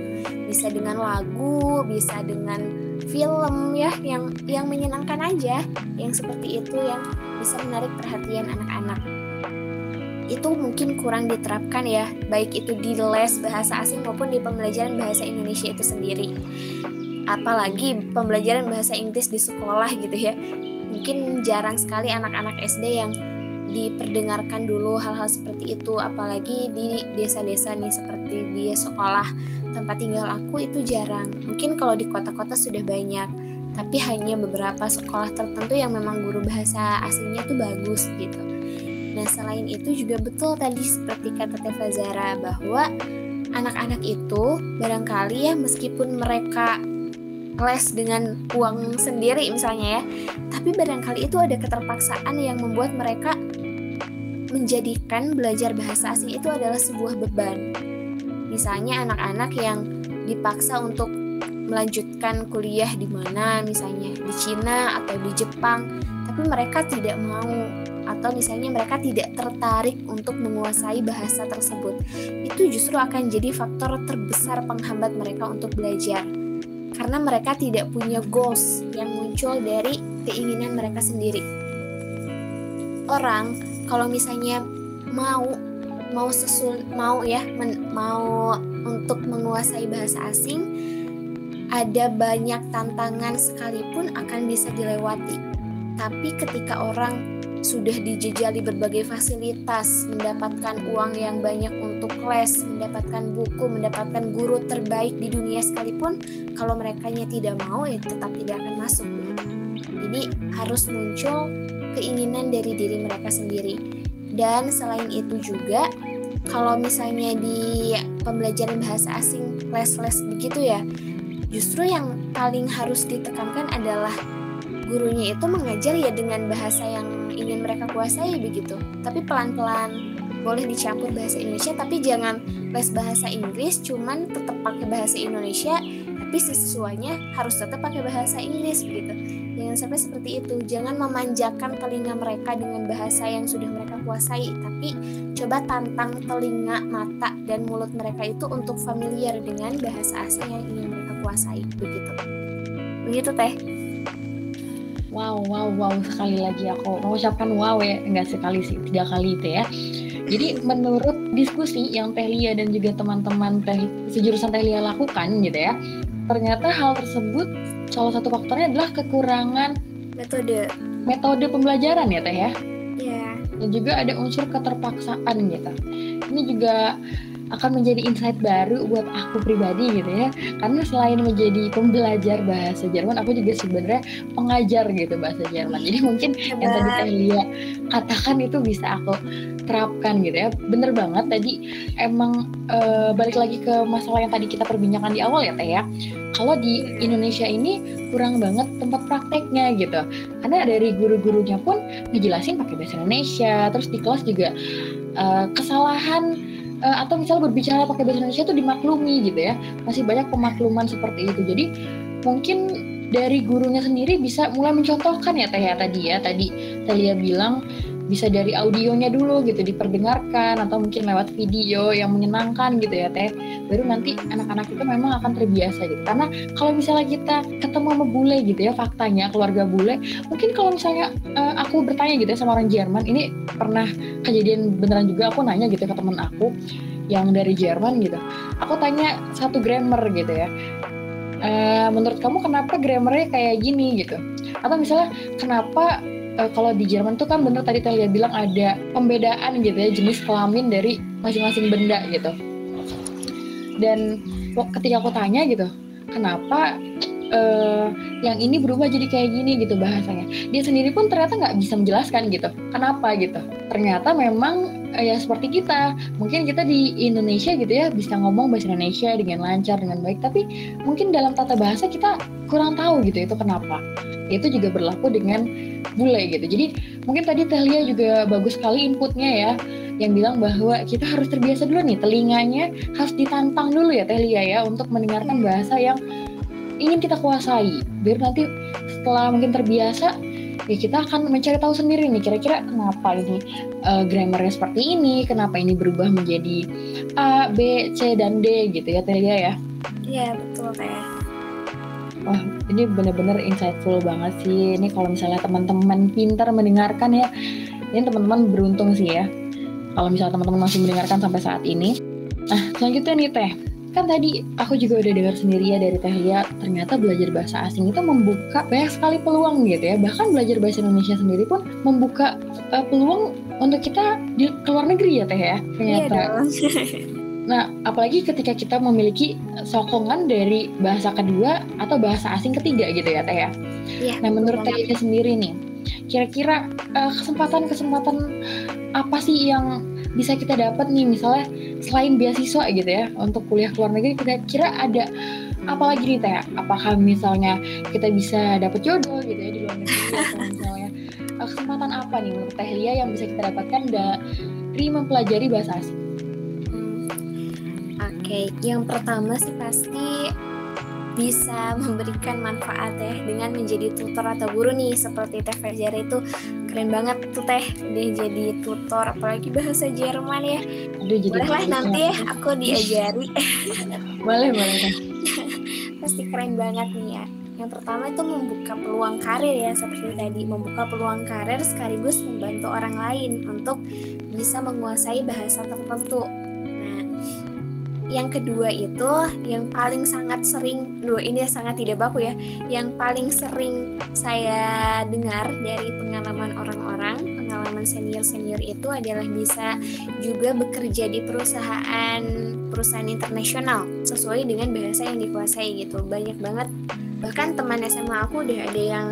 Bisa dengan lagu, bisa dengan film ya yang yang menyenangkan aja, yang seperti itu yang bisa menarik perhatian anak-anak. Itu mungkin kurang diterapkan ya, baik itu di les bahasa asing maupun di pembelajaran bahasa Indonesia itu sendiri. Apalagi pembelajaran bahasa Inggris di sekolah gitu ya. Mungkin jarang sekali anak-anak SD yang diperdengarkan dulu hal-hal seperti itu apalagi di desa-desa nih seperti di sekolah tempat tinggal aku itu jarang mungkin kalau di kota-kota sudah banyak tapi hanya beberapa sekolah tertentu yang memang guru bahasa asingnya tuh bagus gitu. Nah selain itu juga betul tadi seperti kata Teva Zara bahwa anak-anak itu barangkali ya meskipun mereka les dengan uang sendiri misalnya ya, tapi barangkali itu ada keterpaksaan yang membuat mereka menjadikan belajar bahasa asing itu adalah sebuah beban. Misalnya anak-anak yang dipaksa untuk melanjutkan kuliah di mana misalnya di Cina atau di Jepang tapi mereka tidak mau atau misalnya mereka tidak tertarik untuk menguasai bahasa tersebut. Itu justru akan jadi faktor terbesar penghambat mereka untuk belajar karena mereka tidak punya goals yang muncul dari keinginan mereka sendiri orang kalau misalnya mau mau sesul mau ya men, mau untuk menguasai bahasa asing ada banyak tantangan sekalipun akan bisa dilewati. Tapi ketika orang sudah dijejali berbagai fasilitas, mendapatkan uang yang banyak untuk les, mendapatkan buku, mendapatkan guru terbaik di dunia sekalipun, kalau mereka tidak mau ya tetap tidak akan masuk. Jadi harus muncul keinginan dari diri mereka sendiri. Dan selain itu juga kalau misalnya di pembelajaran bahasa asing les-les begitu ya, justru yang paling harus ditekankan adalah gurunya itu mengajar ya dengan bahasa yang ingin mereka kuasai begitu. Tapi pelan-pelan boleh dicampur bahasa Indonesia tapi jangan les bahasa Inggris cuman tetap pakai bahasa Indonesia tapi siswanya harus tetap pakai bahasa Inggris begitu Jangan sampai seperti itu. Jangan memanjakan telinga mereka dengan bahasa yang sudah mereka kuasai, tapi coba tantang telinga, mata, dan mulut mereka itu untuk familiar dengan bahasa asing yang ingin mereka kuasai. Begitu. Begitu, Teh. Wow, wow, wow. Sekali lagi aku mengucapkan wow ya. Enggak sekali sih, tiga kali itu ya. Jadi menurut diskusi yang Teh Lia dan juga teman-teman Teh sejurusan Teh Lia lakukan gitu ya, ternyata hal tersebut salah satu faktornya adalah kekurangan metode metode pembelajaran ya teh ya. Iya. Dan juga ada unsur keterpaksaan gitu. Ini juga akan menjadi insight baru buat aku pribadi gitu ya. Karena selain menjadi pembelajar bahasa Jerman aku juga sebenarnya pengajar gitu bahasa Jerman. Jadi mungkin Hebat. yang tadi Teh Lia katakan itu bisa aku terapkan gitu ya. Bener banget tadi emang e, balik lagi ke masalah yang tadi kita perbincangkan di awal ya Teh ya. Kalau di Indonesia ini kurang banget tempat prakteknya gitu. Karena dari guru-gurunya pun ngejelasin pakai bahasa Indonesia terus di kelas juga e, kesalahan uh, atau misalnya berbicara pakai bahasa Indonesia itu dimaklumi gitu ya. Masih banyak pemakluman seperti itu. Jadi mungkin dari gurunya sendiri bisa mulai mencontohkan ya teh ya tadi ya. Tadi Telia bilang bisa dari audionya dulu gitu diperdengarkan atau mungkin lewat video yang menyenangkan gitu ya teh. Baru nanti anak-anak itu memang akan terbiasa gitu. Karena kalau misalnya kita ketemu sama bule gitu ya faktanya keluarga bule mungkin kalau misalnya uh, aku bertanya gitu ya sama orang Jerman ini pernah kejadian beneran juga? Aku nanya gitu ke teman aku yang dari Jerman gitu. Aku tanya satu grammar gitu ya. Uh, menurut kamu kenapa grammarnya kayak gini gitu? Atau misalnya kenapa uh, kalau di Jerman tuh kan bener tadi Telia bilang ada pembedaan gitu ya jenis kelamin dari masing-masing benda gitu. Dan ketika aku tanya gitu, kenapa uh, yang ini berubah jadi kayak gini gitu bahasanya. Dia sendiri pun ternyata nggak bisa menjelaskan gitu. Kenapa gitu? Ternyata memang ya seperti kita. Mungkin kita di Indonesia gitu ya bisa ngomong bahasa Indonesia dengan lancar dengan baik, tapi mungkin dalam tata bahasa kita kurang tahu gitu itu kenapa. Itu juga berlaku dengan bule gitu. Jadi mungkin tadi Telia juga bagus sekali inputnya ya yang bilang bahwa kita harus terbiasa dulu nih telinganya harus ditantang dulu ya Telia ya untuk mendengarkan bahasa yang ingin kita kuasai biar nanti setelah mungkin terbiasa ya kita akan mencari tahu sendiri nih kira-kira kenapa ini uh, grammarnya seperti ini kenapa ini berubah menjadi A, B, C dan D gitu ya Telia ya iya betul Teh Wah, ini benar-benar insightful banget sih. Ini kalau misalnya teman-teman pintar mendengarkan ya, ini teman-teman beruntung sih ya. Kalau misalnya teman-teman masih mendengarkan sampai saat ini. Nah, selanjutnya nih Teh. Kan tadi aku juga udah dengar sendiri ya dari Teh Lia, ternyata belajar bahasa asing itu membuka banyak sekali peluang gitu ya. Bahkan belajar bahasa Indonesia sendiri pun membuka uh, peluang untuk kita di luar negeri ya Teh ya. Ternyata. Iya dong. Nah, apalagi ketika kita memiliki sokongan dari bahasa kedua atau bahasa asing ketiga gitu ya, Teh ya. Iya. Nah, menurut Teh sendiri nih, kira-kira uh, kesempatan-kesempatan apa sih yang bisa kita dapat nih misalnya selain beasiswa gitu ya untuk kuliah ke luar negeri kira-kira ada apa lagi nih Teh? Apakah misalnya kita bisa dapat jodoh gitu ya di luar negeri atau misalnya uh, kesempatan apa nih menurut Teh Lia yang bisa kita dapatkan dari mempelajari bahasa asing? Oke, yang pertama sih pasti bisa memberikan manfaat ya dengan menjadi tutor atau guru nih seperti Teh Fajar itu keren banget tuh Teh dia jadi tutor apalagi bahasa Jerman ya. Aduh, jadi boleh lah nanti ya aku diajari. boleh boleh. Pasti keren banget nih ya. Yang pertama itu membuka peluang karir ya seperti tadi, membuka peluang karir sekaligus membantu orang lain untuk bisa menguasai bahasa tertentu. Yang kedua itu yang paling sangat sering, dua ini sangat tidak baku ya, yang paling sering saya dengar dari pengalaman orang-orang, pengalaman senior-senior itu adalah bisa juga bekerja di perusahaan perusahaan internasional sesuai dengan bahasa yang dikuasai gitu. Banyak banget bahkan teman SMA aku udah ada yang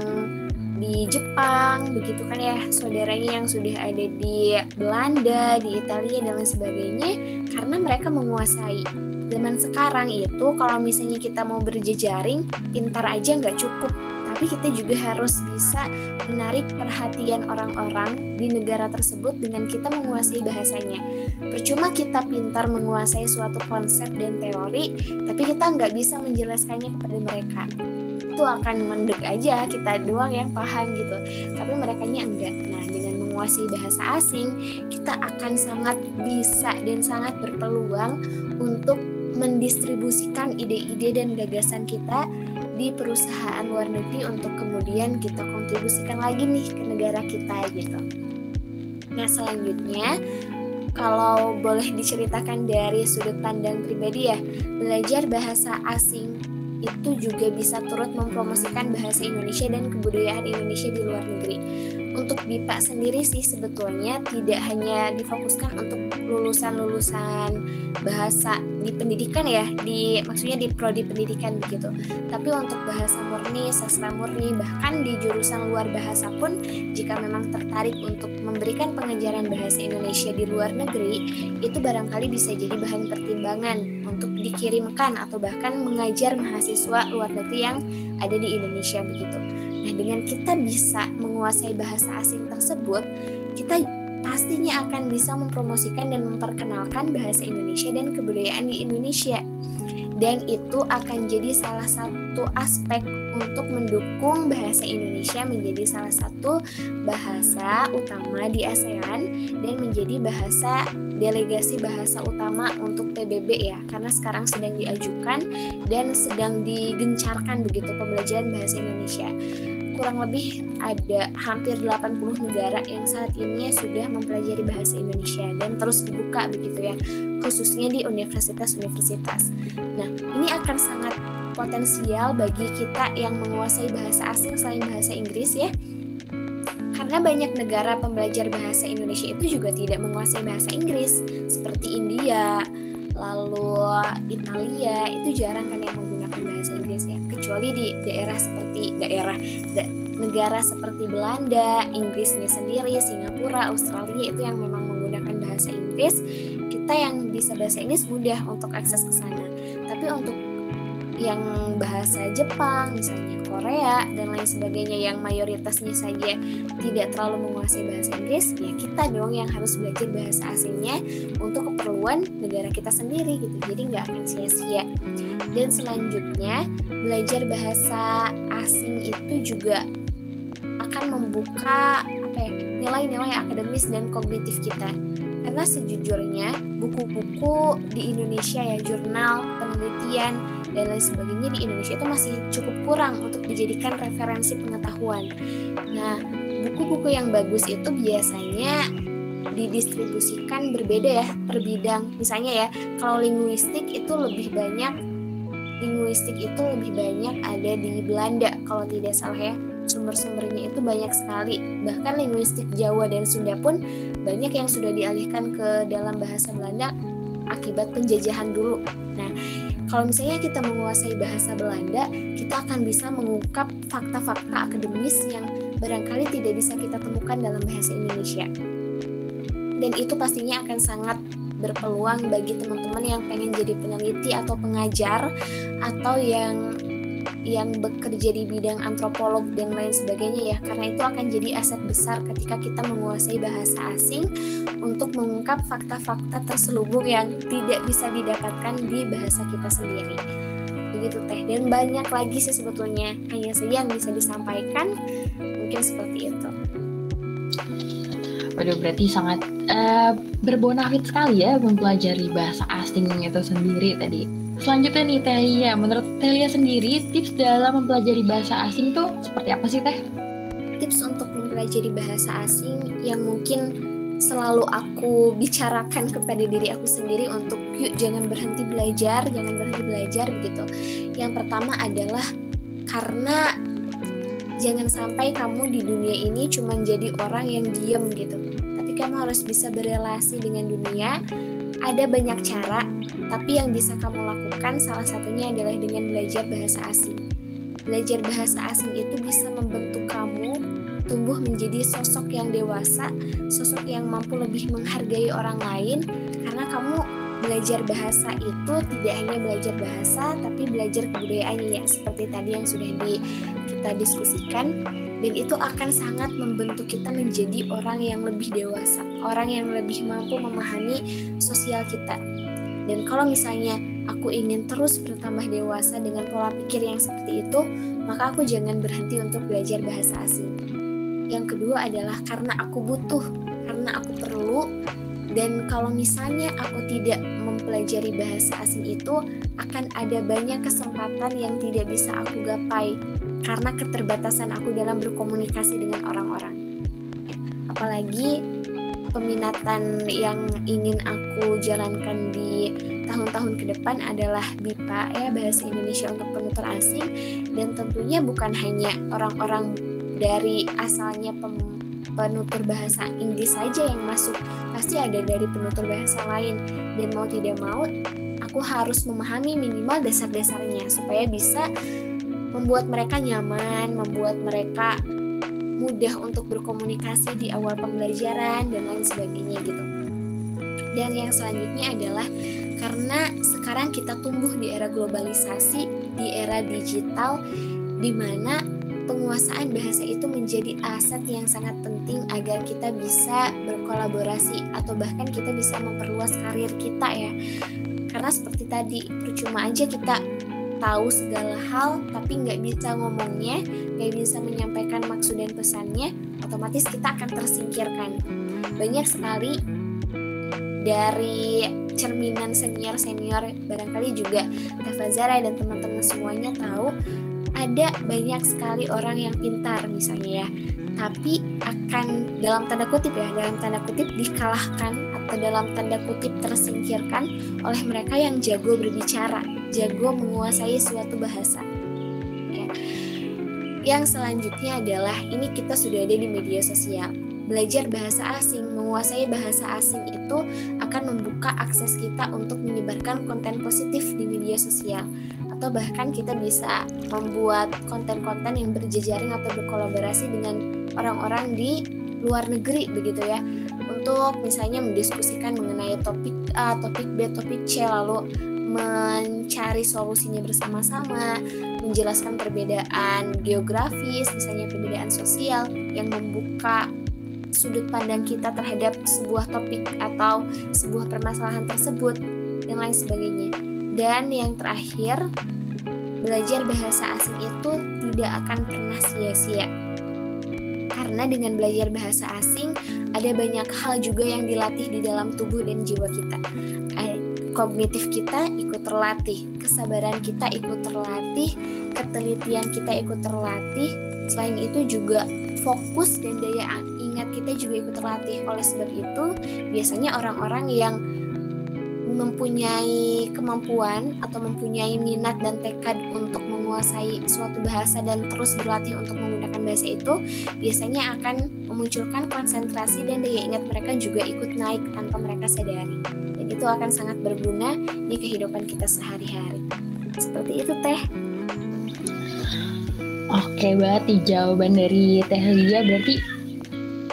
di Jepang begitu kan ya saudaranya yang sudah ada di Belanda di Italia dan lain sebagainya karena mereka menguasai zaman sekarang itu kalau misalnya kita mau berjejaring pintar aja nggak cukup tapi kita juga harus bisa menarik perhatian orang-orang di negara tersebut dengan kita menguasai bahasanya. Percuma kita pintar menguasai suatu konsep dan teori, tapi kita nggak bisa menjelaskannya kepada mereka itu akan mendek aja kita doang yang paham gitu. Tapi mereka nya enggak. Nah dengan menguasai bahasa asing kita akan sangat bisa dan sangat berpeluang untuk mendistribusikan ide-ide dan gagasan kita di perusahaan luar negeri untuk kemudian kita kontribusikan lagi nih ke negara kita gitu. Nah selanjutnya kalau boleh diceritakan dari sudut pandang pribadi ya, belajar bahasa asing itu juga bisa turut mempromosikan bahasa Indonesia dan kebudayaan Indonesia di luar negeri. Untuk BIPA sendiri sih sebetulnya tidak hanya difokuskan untuk lulusan-lulusan bahasa di pendidikan ya, di maksudnya di prodi pendidikan begitu. Tapi untuk bahasa murni, sastra murni, bahkan di jurusan luar bahasa pun jika memang tertarik untuk memberikan pengajaran bahasa Indonesia di luar negeri, itu barangkali bisa jadi bahan pertimbangan untuk dikirimkan atau bahkan mengajar mahasiswa luar negeri yang ada di Indonesia begitu. Nah, dengan kita bisa menguasai bahasa asing tersebut, kita pastinya akan bisa mempromosikan dan memperkenalkan bahasa Indonesia dan kebudayaan di Indonesia. Dan itu akan jadi salah satu aspek untuk mendukung bahasa Indonesia menjadi salah satu bahasa utama di ASEAN dan menjadi bahasa delegasi bahasa utama untuk PBB ya. Karena sekarang sedang diajukan dan sedang digencarkan begitu pembelajaran bahasa Indonesia kurang lebih ada hampir 80 negara yang saat ini sudah mempelajari bahasa Indonesia dan terus dibuka begitu ya khususnya di universitas-universitas. Nah, ini akan sangat potensial bagi kita yang menguasai bahasa asing selain bahasa Inggris ya. Karena banyak negara pembelajar bahasa Indonesia itu juga tidak menguasai bahasa Inggris seperti India, lalu Italia itu jarang kan yang menggunakan bahasa Inggris ya. Kecuali di daerah seperti daerah da, negara seperti Belanda, Inggrisnya sendiri, Singapura, Australia itu yang memang menggunakan bahasa Inggris. Kita yang bisa bahasa Inggris mudah untuk akses ke sana. Tapi untuk yang bahasa Jepang, misalnya Korea dan lain sebagainya yang mayoritasnya saja tidak terlalu menguasai bahasa Inggris, ya kita dong yang harus belajar bahasa asingnya untuk keperluan negara kita sendiri gitu. Jadi nggak akan sia-sia. Dan selanjutnya belajar bahasa asing itu juga akan membuka apa ya nilai-nilai akademis dan kognitif kita karena sejujurnya buku-buku di Indonesia ya jurnal penelitian dan lain sebagainya di Indonesia itu masih cukup kurang untuk dijadikan referensi pengetahuan. Nah, buku-buku yang bagus itu biasanya didistribusikan berbeda ya per bidang. Misalnya ya, kalau linguistik itu lebih banyak linguistik itu lebih banyak ada di Belanda kalau tidak salah ya. Sumber-sumbernya itu banyak sekali. Bahkan linguistik Jawa dan Sunda pun banyak yang sudah dialihkan ke dalam bahasa Belanda akibat penjajahan dulu. Nah, kalau misalnya kita menguasai bahasa Belanda, kita akan bisa mengungkap fakta-fakta akademis yang barangkali tidak bisa kita temukan dalam bahasa Indonesia. Dan itu pastinya akan sangat berpeluang bagi teman-teman yang pengen jadi peneliti atau pengajar atau yang yang bekerja di bidang antropolog dan lain sebagainya ya. Karena itu akan jadi aset besar ketika kita menguasai bahasa asing untuk mengungkap fakta-fakta terselubung yang tidak bisa didapatkan di bahasa kita sendiri. Begitu teh. Dan banyak lagi sih sebetulnya. Hanya saja yang bisa disampaikan mungkin seperti itu. Waduh, berarti sangat uh, berbonafit sekali ya mempelajari bahasa asing itu sendiri tadi. Selanjutnya nih Telia, menurut Telia sendiri tips dalam mempelajari bahasa asing tuh seperti apa sih Teh? Tips untuk mempelajari bahasa asing yang mungkin selalu aku bicarakan kepada diri aku sendiri untuk yuk jangan berhenti belajar, jangan berhenti belajar begitu. Yang pertama adalah karena jangan sampai kamu di dunia ini cuma jadi orang yang diem gitu. Tapi kamu harus bisa berelasi dengan dunia. Ada banyak cara, tapi yang bisa kamu lakukan salah satunya adalah dengan belajar bahasa asing. Belajar bahasa asing itu bisa membentuk kamu tumbuh menjadi sosok yang dewasa, sosok yang mampu lebih menghargai orang lain karena kamu belajar bahasa itu tidak hanya belajar bahasa tapi belajar kebudayaannya ya seperti tadi yang sudah di, kita diskusikan dan itu akan sangat membentuk kita menjadi orang yang lebih dewasa, orang yang lebih mampu memahami sosial kita. Dan kalau misalnya aku ingin terus bertambah dewasa dengan pola pikir yang seperti itu, maka aku jangan berhenti untuk belajar bahasa asing. Yang kedua adalah karena aku butuh, karena aku perlu, dan kalau misalnya aku tidak mempelajari bahasa asing itu, akan ada banyak kesempatan yang tidak bisa aku gapai karena keterbatasan aku dalam berkomunikasi dengan orang-orang. Apalagi peminatan yang ingin aku jalankan di tahun-tahun ke depan adalah BIPA ya bahasa Indonesia untuk penutur asing. Dan tentunya bukan hanya orang-orang dari asalnya pem, penutur bahasa Inggris saja yang masuk. Pasti ada dari penutur bahasa lain. Dan mau tidak mau aku harus memahami minimal dasar-dasarnya supaya bisa membuat mereka nyaman, membuat mereka mudah untuk berkomunikasi di awal pembelajaran dan lain sebagainya gitu. Dan yang selanjutnya adalah karena sekarang kita tumbuh di era globalisasi, di era digital di mana penguasaan bahasa itu menjadi aset yang sangat penting agar kita bisa berkolaborasi atau bahkan kita bisa memperluas karir kita ya. Karena seperti tadi, percuma aja kita tahu segala hal tapi nggak bisa ngomongnya, nggak bisa menyampaikan maksud dan pesannya, otomatis kita akan tersingkirkan. Banyak sekali dari cerminan senior-senior barangkali juga Tafazara dan teman-teman semuanya tahu ada banyak sekali orang yang pintar misalnya ya tapi akan dalam tanda kutip ya dalam tanda kutip dikalahkan dalam tanda kutip tersingkirkan oleh mereka yang jago berbicara jago menguasai suatu bahasa. Ya. yang selanjutnya adalah ini kita sudah ada di media sosial. Belajar bahasa asing, menguasai bahasa asing itu akan membuka akses kita untuk menyebarkan konten positif di media sosial. Atau bahkan kita bisa membuat konten-konten yang berjejaring atau berkolaborasi dengan orang-orang di luar negeri begitu ya untuk misalnya mendiskusikan mengenai topik A, topik B, topik C lalu mencari solusinya bersama-sama, menjelaskan perbedaan geografis, misalnya perbedaan sosial yang membuka sudut pandang kita terhadap sebuah topik atau sebuah permasalahan tersebut dan lain sebagainya. Dan yang terakhir, belajar bahasa asing itu tidak akan pernah sia-sia. Karena dengan belajar bahasa asing, ada banyak hal juga yang dilatih di dalam tubuh dan jiwa kita. Kognitif kita ikut terlatih, kesabaran kita ikut terlatih, ketelitian kita ikut terlatih. Selain itu juga fokus dan daya ingat kita juga ikut terlatih. Oleh sebab itu, biasanya orang-orang yang mempunyai kemampuan atau mempunyai minat dan tekad untuk menguasai suatu bahasa dan terus berlatih untuk menggunakan bahasa itu biasanya akan memunculkan konsentrasi dan daya ingat mereka juga ikut naik tanpa mereka sadari. Dan itu akan sangat berguna di kehidupan kita sehari-hari. Seperti itu teh. Oke berarti jawaban dari Teh Lia berarti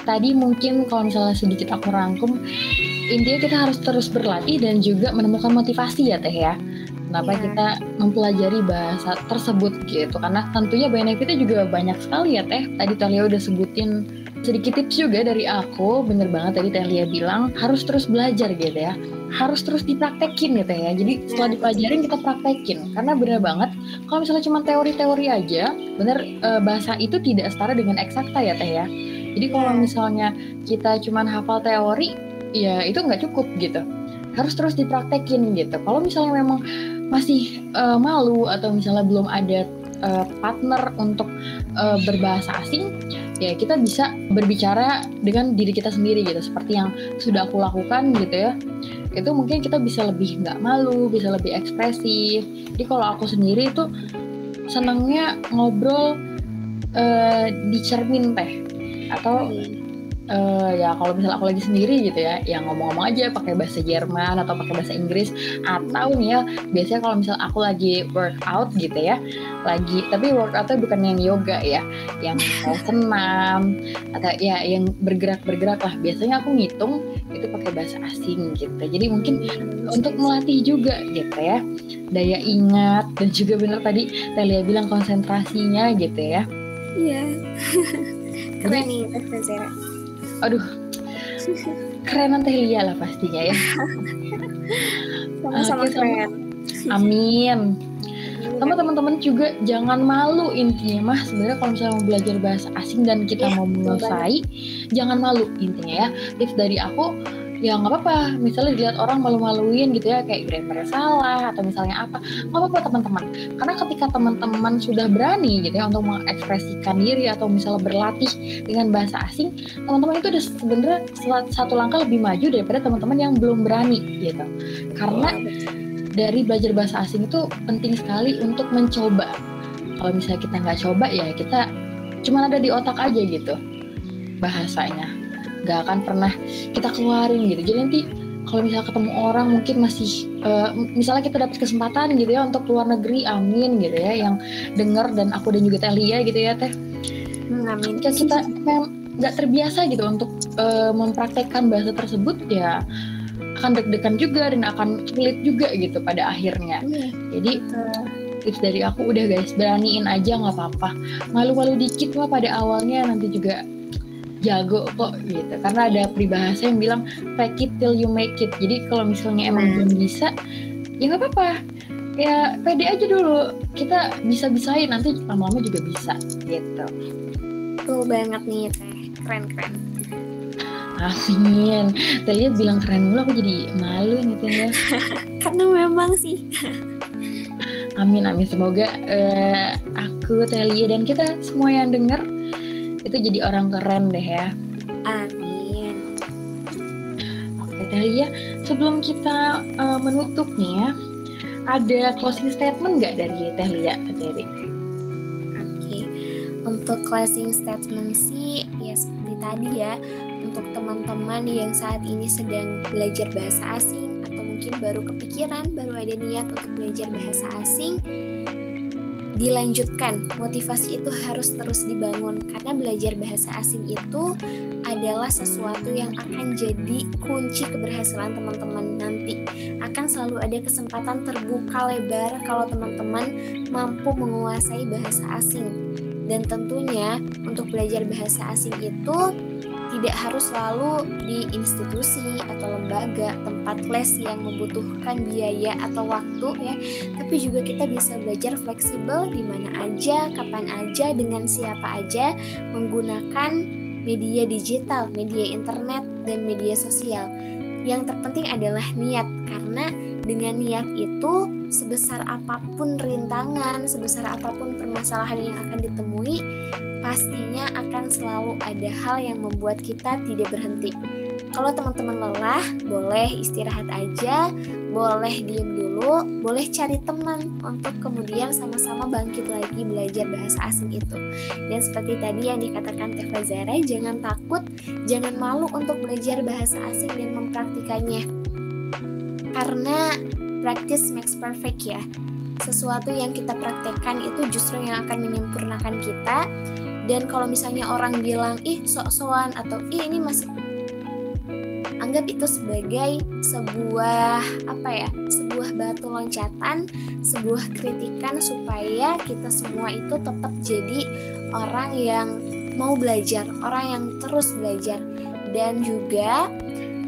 tadi mungkin kalau misalnya sedikit aku rangkum intinya kita harus terus berlatih dan juga menemukan motivasi ya teh ya kenapa yeah. kita mempelajari bahasa tersebut gitu. Karena tentunya benefitnya juga banyak sekali ya teh. Tadi Talia udah sebutin sedikit tips juga dari aku. Bener banget tadi Talia bilang harus terus belajar gitu ya. Harus terus dipraktekin gitu ya. Jadi setelah iya, dipelajarin kita praktekin. Karena bener banget kalau misalnya cuma teori-teori aja bener eh, bahasa itu tidak setara dengan eksakta ya teh ya. Jadi kalau iya. misalnya kita cuma hafal teori ya itu nggak cukup gitu. Harus terus dipraktekin gitu. Kalau misalnya memang masih uh, malu atau misalnya belum ada uh, partner untuk uh, berbahasa asing, ya kita bisa berbicara dengan diri kita sendiri gitu, seperti yang sudah aku lakukan gitu ya. Itu mungkin kita bisa lebih nggak malu, bisa lebih ekspresif. Jadi kalau aku sendiri itu senangnya ngobrol uh, di cermin teh atau uh, ya kalau misalnya aku lagi sendiri gitu ya yang ngomong-ngomong aja pakai bahasa Jerman atau pakai bahasa Inggris. Atau nih ya biasanya kalau misalnya aku lagi workout gitu ya lagi tapi workoutnya bukan yang yoga ya yang senam atau ya yang bergerak-bergerak lah. Biasanya aku ngitung itu pakai bahasa asing gitu. Jadi mungkin untuk melatih juga gitu ya daya ingat. Dan juga benar tadi Telia bilang konsentrasinya gitu ya. Iya. Keren nih Zera aduh. Keren Teh Lia lah pastinya ya. Sama-sama keren. Amin. Sama teman-teman juga jangan malu intinya mah. Sebenarnya kalau misalnya mau belajar bahasa asing dan kita yeah, mau menguasai jangan malu intinya ya. Tips dari aku ya nggak apa-apa. Misalnya dilihat orang malu-maluin gitu ya kayak grammar salah atau misalnya apa nggak apa-apa teman-teman. Karena ketika teman-teman sudah berani gitu ya untuk mengekspresikan diri atau misalnya berlatih dengan bahasa asing teman-teman itu udah sebenarnya satu langkah lebih maju daripada teman-teman yang belum berani gitu. Karena dari belajar bahasa asing itu penting sekali untuk mencoba. Kalau misalnya kita nggak coba ya kita cuma ada di otak aja gitu bahasanya nggak akan pernah kita keluarin gitu. Jadi nanti kalau misalnya ketemu orang mungkin masih uh, misalnya kita dapat kesempatan gitu ya untuk keluar negeri amin gitu ya yang dengar dan aku dan juga Telia gitu ya teh. Hmm, amin. Jika kita nggak terbiasa gitu untuk uh, mempraktekkan bahasa tersebut ya akan deg-degan juga dan akan sulit juga gitu pada akhirnya. Hmm. jadi uh, tips dari aku udah guys beraniin aja nggak apa-apa. Malu-malu dikit mah pada awalnya nanti juga jago kok gitu karena ada peribahasa yang bilang fake it till you make it jadi kalau misalnya emang hmm. belum bisa ya nggak apa-apa ya pede aja dulu kita bisa bisain nanti lama-lama juga bisa gitu tuh banget nih teh keren keren Amin. Telia bilang keren mulu aku jadi malu nih teh ya. Karena memang sih. amin amin semoga uh, aku Telia dan kita semua yang dengar itu jadi orang keren deh ya. Amin. Oke Telia, sebelum kita uh, menutup nih ya, ada closing statement nggak dari Telia Teri? Oke, untuk closing statement sih ya seperti tadi ya, untuk teman-teman yang saat ini sedang belajar bahasa asing atau mungkin baru kepikiran, baru ada niat untuk belajar bahasa asing, dilanjutkan. Motivasi itu harus terus dibangun karena belajar bahasa asing itu adalah sesuatu yang akan jadi kunci keberhasilan teman-teman nanti. Akan selalu ada kesempatan terbuka lebar kalau teman-teman mampu menguasai bahasa asing. Dan tentunya untuk belajar bahasa asing itu tidak harus selalu di institusi atau lembaga tempat les yang membutuhkan biaya atau waktu ya. Tapi juga kita bisa belajar fleksibel di mana aja kapan aja dengan siapa aja menggunakan media digital media internet dan media sosial. Yang terpenting adalah niat karena dengan niat itu sebesar apa pun rintangan sebesar apa pun permasalahan yang akan ditemui pastinya akan selalu ada hal yang membuat kita tidak berhenti. Kalau teman-teman lelah, boleh istirahat aja, boleh diem dulu, boleh cari teman untuk kemudian sama-sama bangkit lagi belajar bahasa asing itu. Dan seperti tadi yang dikatakan Teh Zara, jangan takut, jangan malu untuk belajar bahasa asing dan mempraktikannya. Karena practice makes perfect ya. Sesuatu yang kita praktekkan itu justru yang akan menyempurnakan kita dan kalau misalnya orang bilang ih sok-sokan atau ih ini masih anggap itu sebagai sebuah apa ya sebuah batu loncatan sebuah kritikan supaya kita semua itu tetap jadi orang yang mau belajar orang yang terus belajar dan juga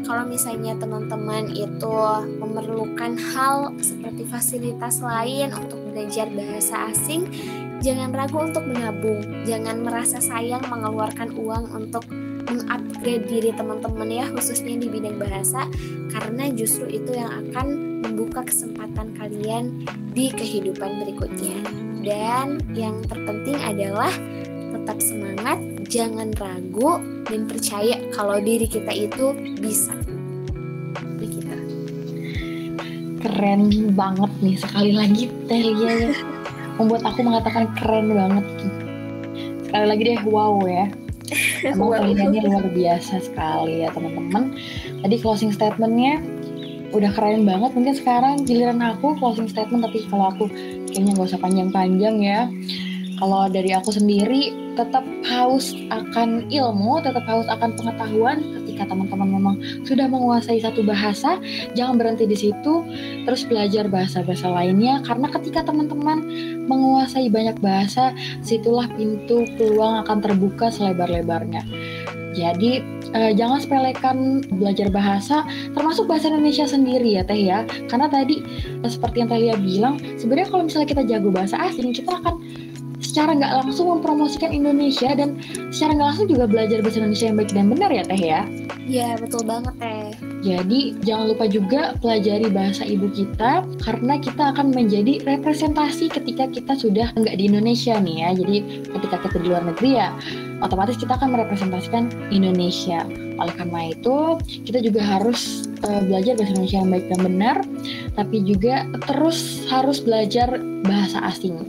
kalau misalnya teman-teman itu memerlukan hal seperti fasilitas lain untuk belajar bahasa asing jangan ragu untuk menabung, jangan merasa sayang mengeluarkan uang untuk mengupgrade diri teman-teman ya khususnya di bidang bahasa karena justru itu yang akan membuka kesempatan kalian di kehidupan berikutnya. Dan yang terpenting adalah tetap semangat, jangan ragu dan percaya kalau diri kita itu bisa. Kita. Keren banget nih sekali lagi Telia ya. membuat aku mengatakan keren banget. Sekali lagi deh wow ya. Emang kaliannya luar biasa sekali ya teman-teman. Tadi closing statementnya udah keren banget. Mungkin sekarang giliran aku closing statement tapi kalau aku kayaknya nggak usah panjang-panjang ya. Kalau dari aku sendiri tetap haus akan ilmu, tetap haus akan pengetahuan. Ketika teman-teman memang sudah menguasai satu bahasa, jangan berhenti di situ, terus belajar bahasa-bahasa lainnya. Karena ketika teman-teman menguasai banyak bahasa, situlah pintu peluang akan terbuka selebar-lebarnya. Jadi eh, jangan sepelekan belajar bahasa, termasuk bahasa Indonesia sendiri ya Teh ya. Karena tadi eh, seperti yang Teh bilang, sebenarnya kalau misalnya kita jago bahasa asing, kita akan secara nggak langsung mempromosikan Indonesia dan secara nggak langsung juga belajar bahasa Indonesia yang baik dan benar ya Teh ya. Iya betul banget Teh. Jadi jangan lupa juga pelajari bahasa ibu kita karena kita akan menjadi representasi ketika kita sudah nggak di Indonesia nih ya. Jadi ketika kita di luar negeri ya otomatis kita akan merepresentasikan Indonesia. Oleh karena itu kita juga harus uh, belajar bahasa Indonesia yang baik dan benar, tapi juga terus harus belajar bahasa asing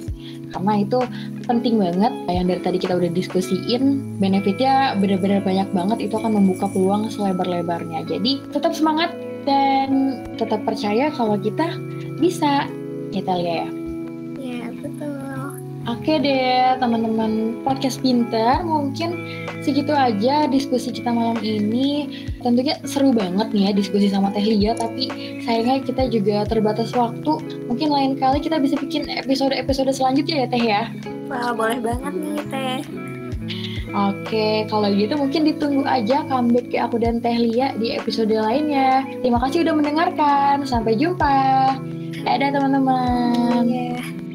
karena itu penting banget yang dari tadi kita udah diskusiin benefitnya benar-benar banyak banget itu akan membuka peluang selebar-lebarnya. Jadi tetap semangat dan tetap percaya kalau kita bisa. Kita lihat ya oke deh teman-teman podcast pinter mungkin segitu aja diskusi kita malam ini. Tentunya seru banget nih ya diskusi sama Teh Lia, tapi sayangnya kita juga terbatas waktu. Mungkin lain kali kita bisa bikin episode-episode selanjutnya ya Teh ya. Wah, boleh banget nih Teh. Oke, kalau gitu mungkin ditunggu aja comeback ke aku dan Teh Lia di episode lainnya. Terima kasih udah mendengarkan. Sampai jumpa. Dadah teman-teman. Yeah.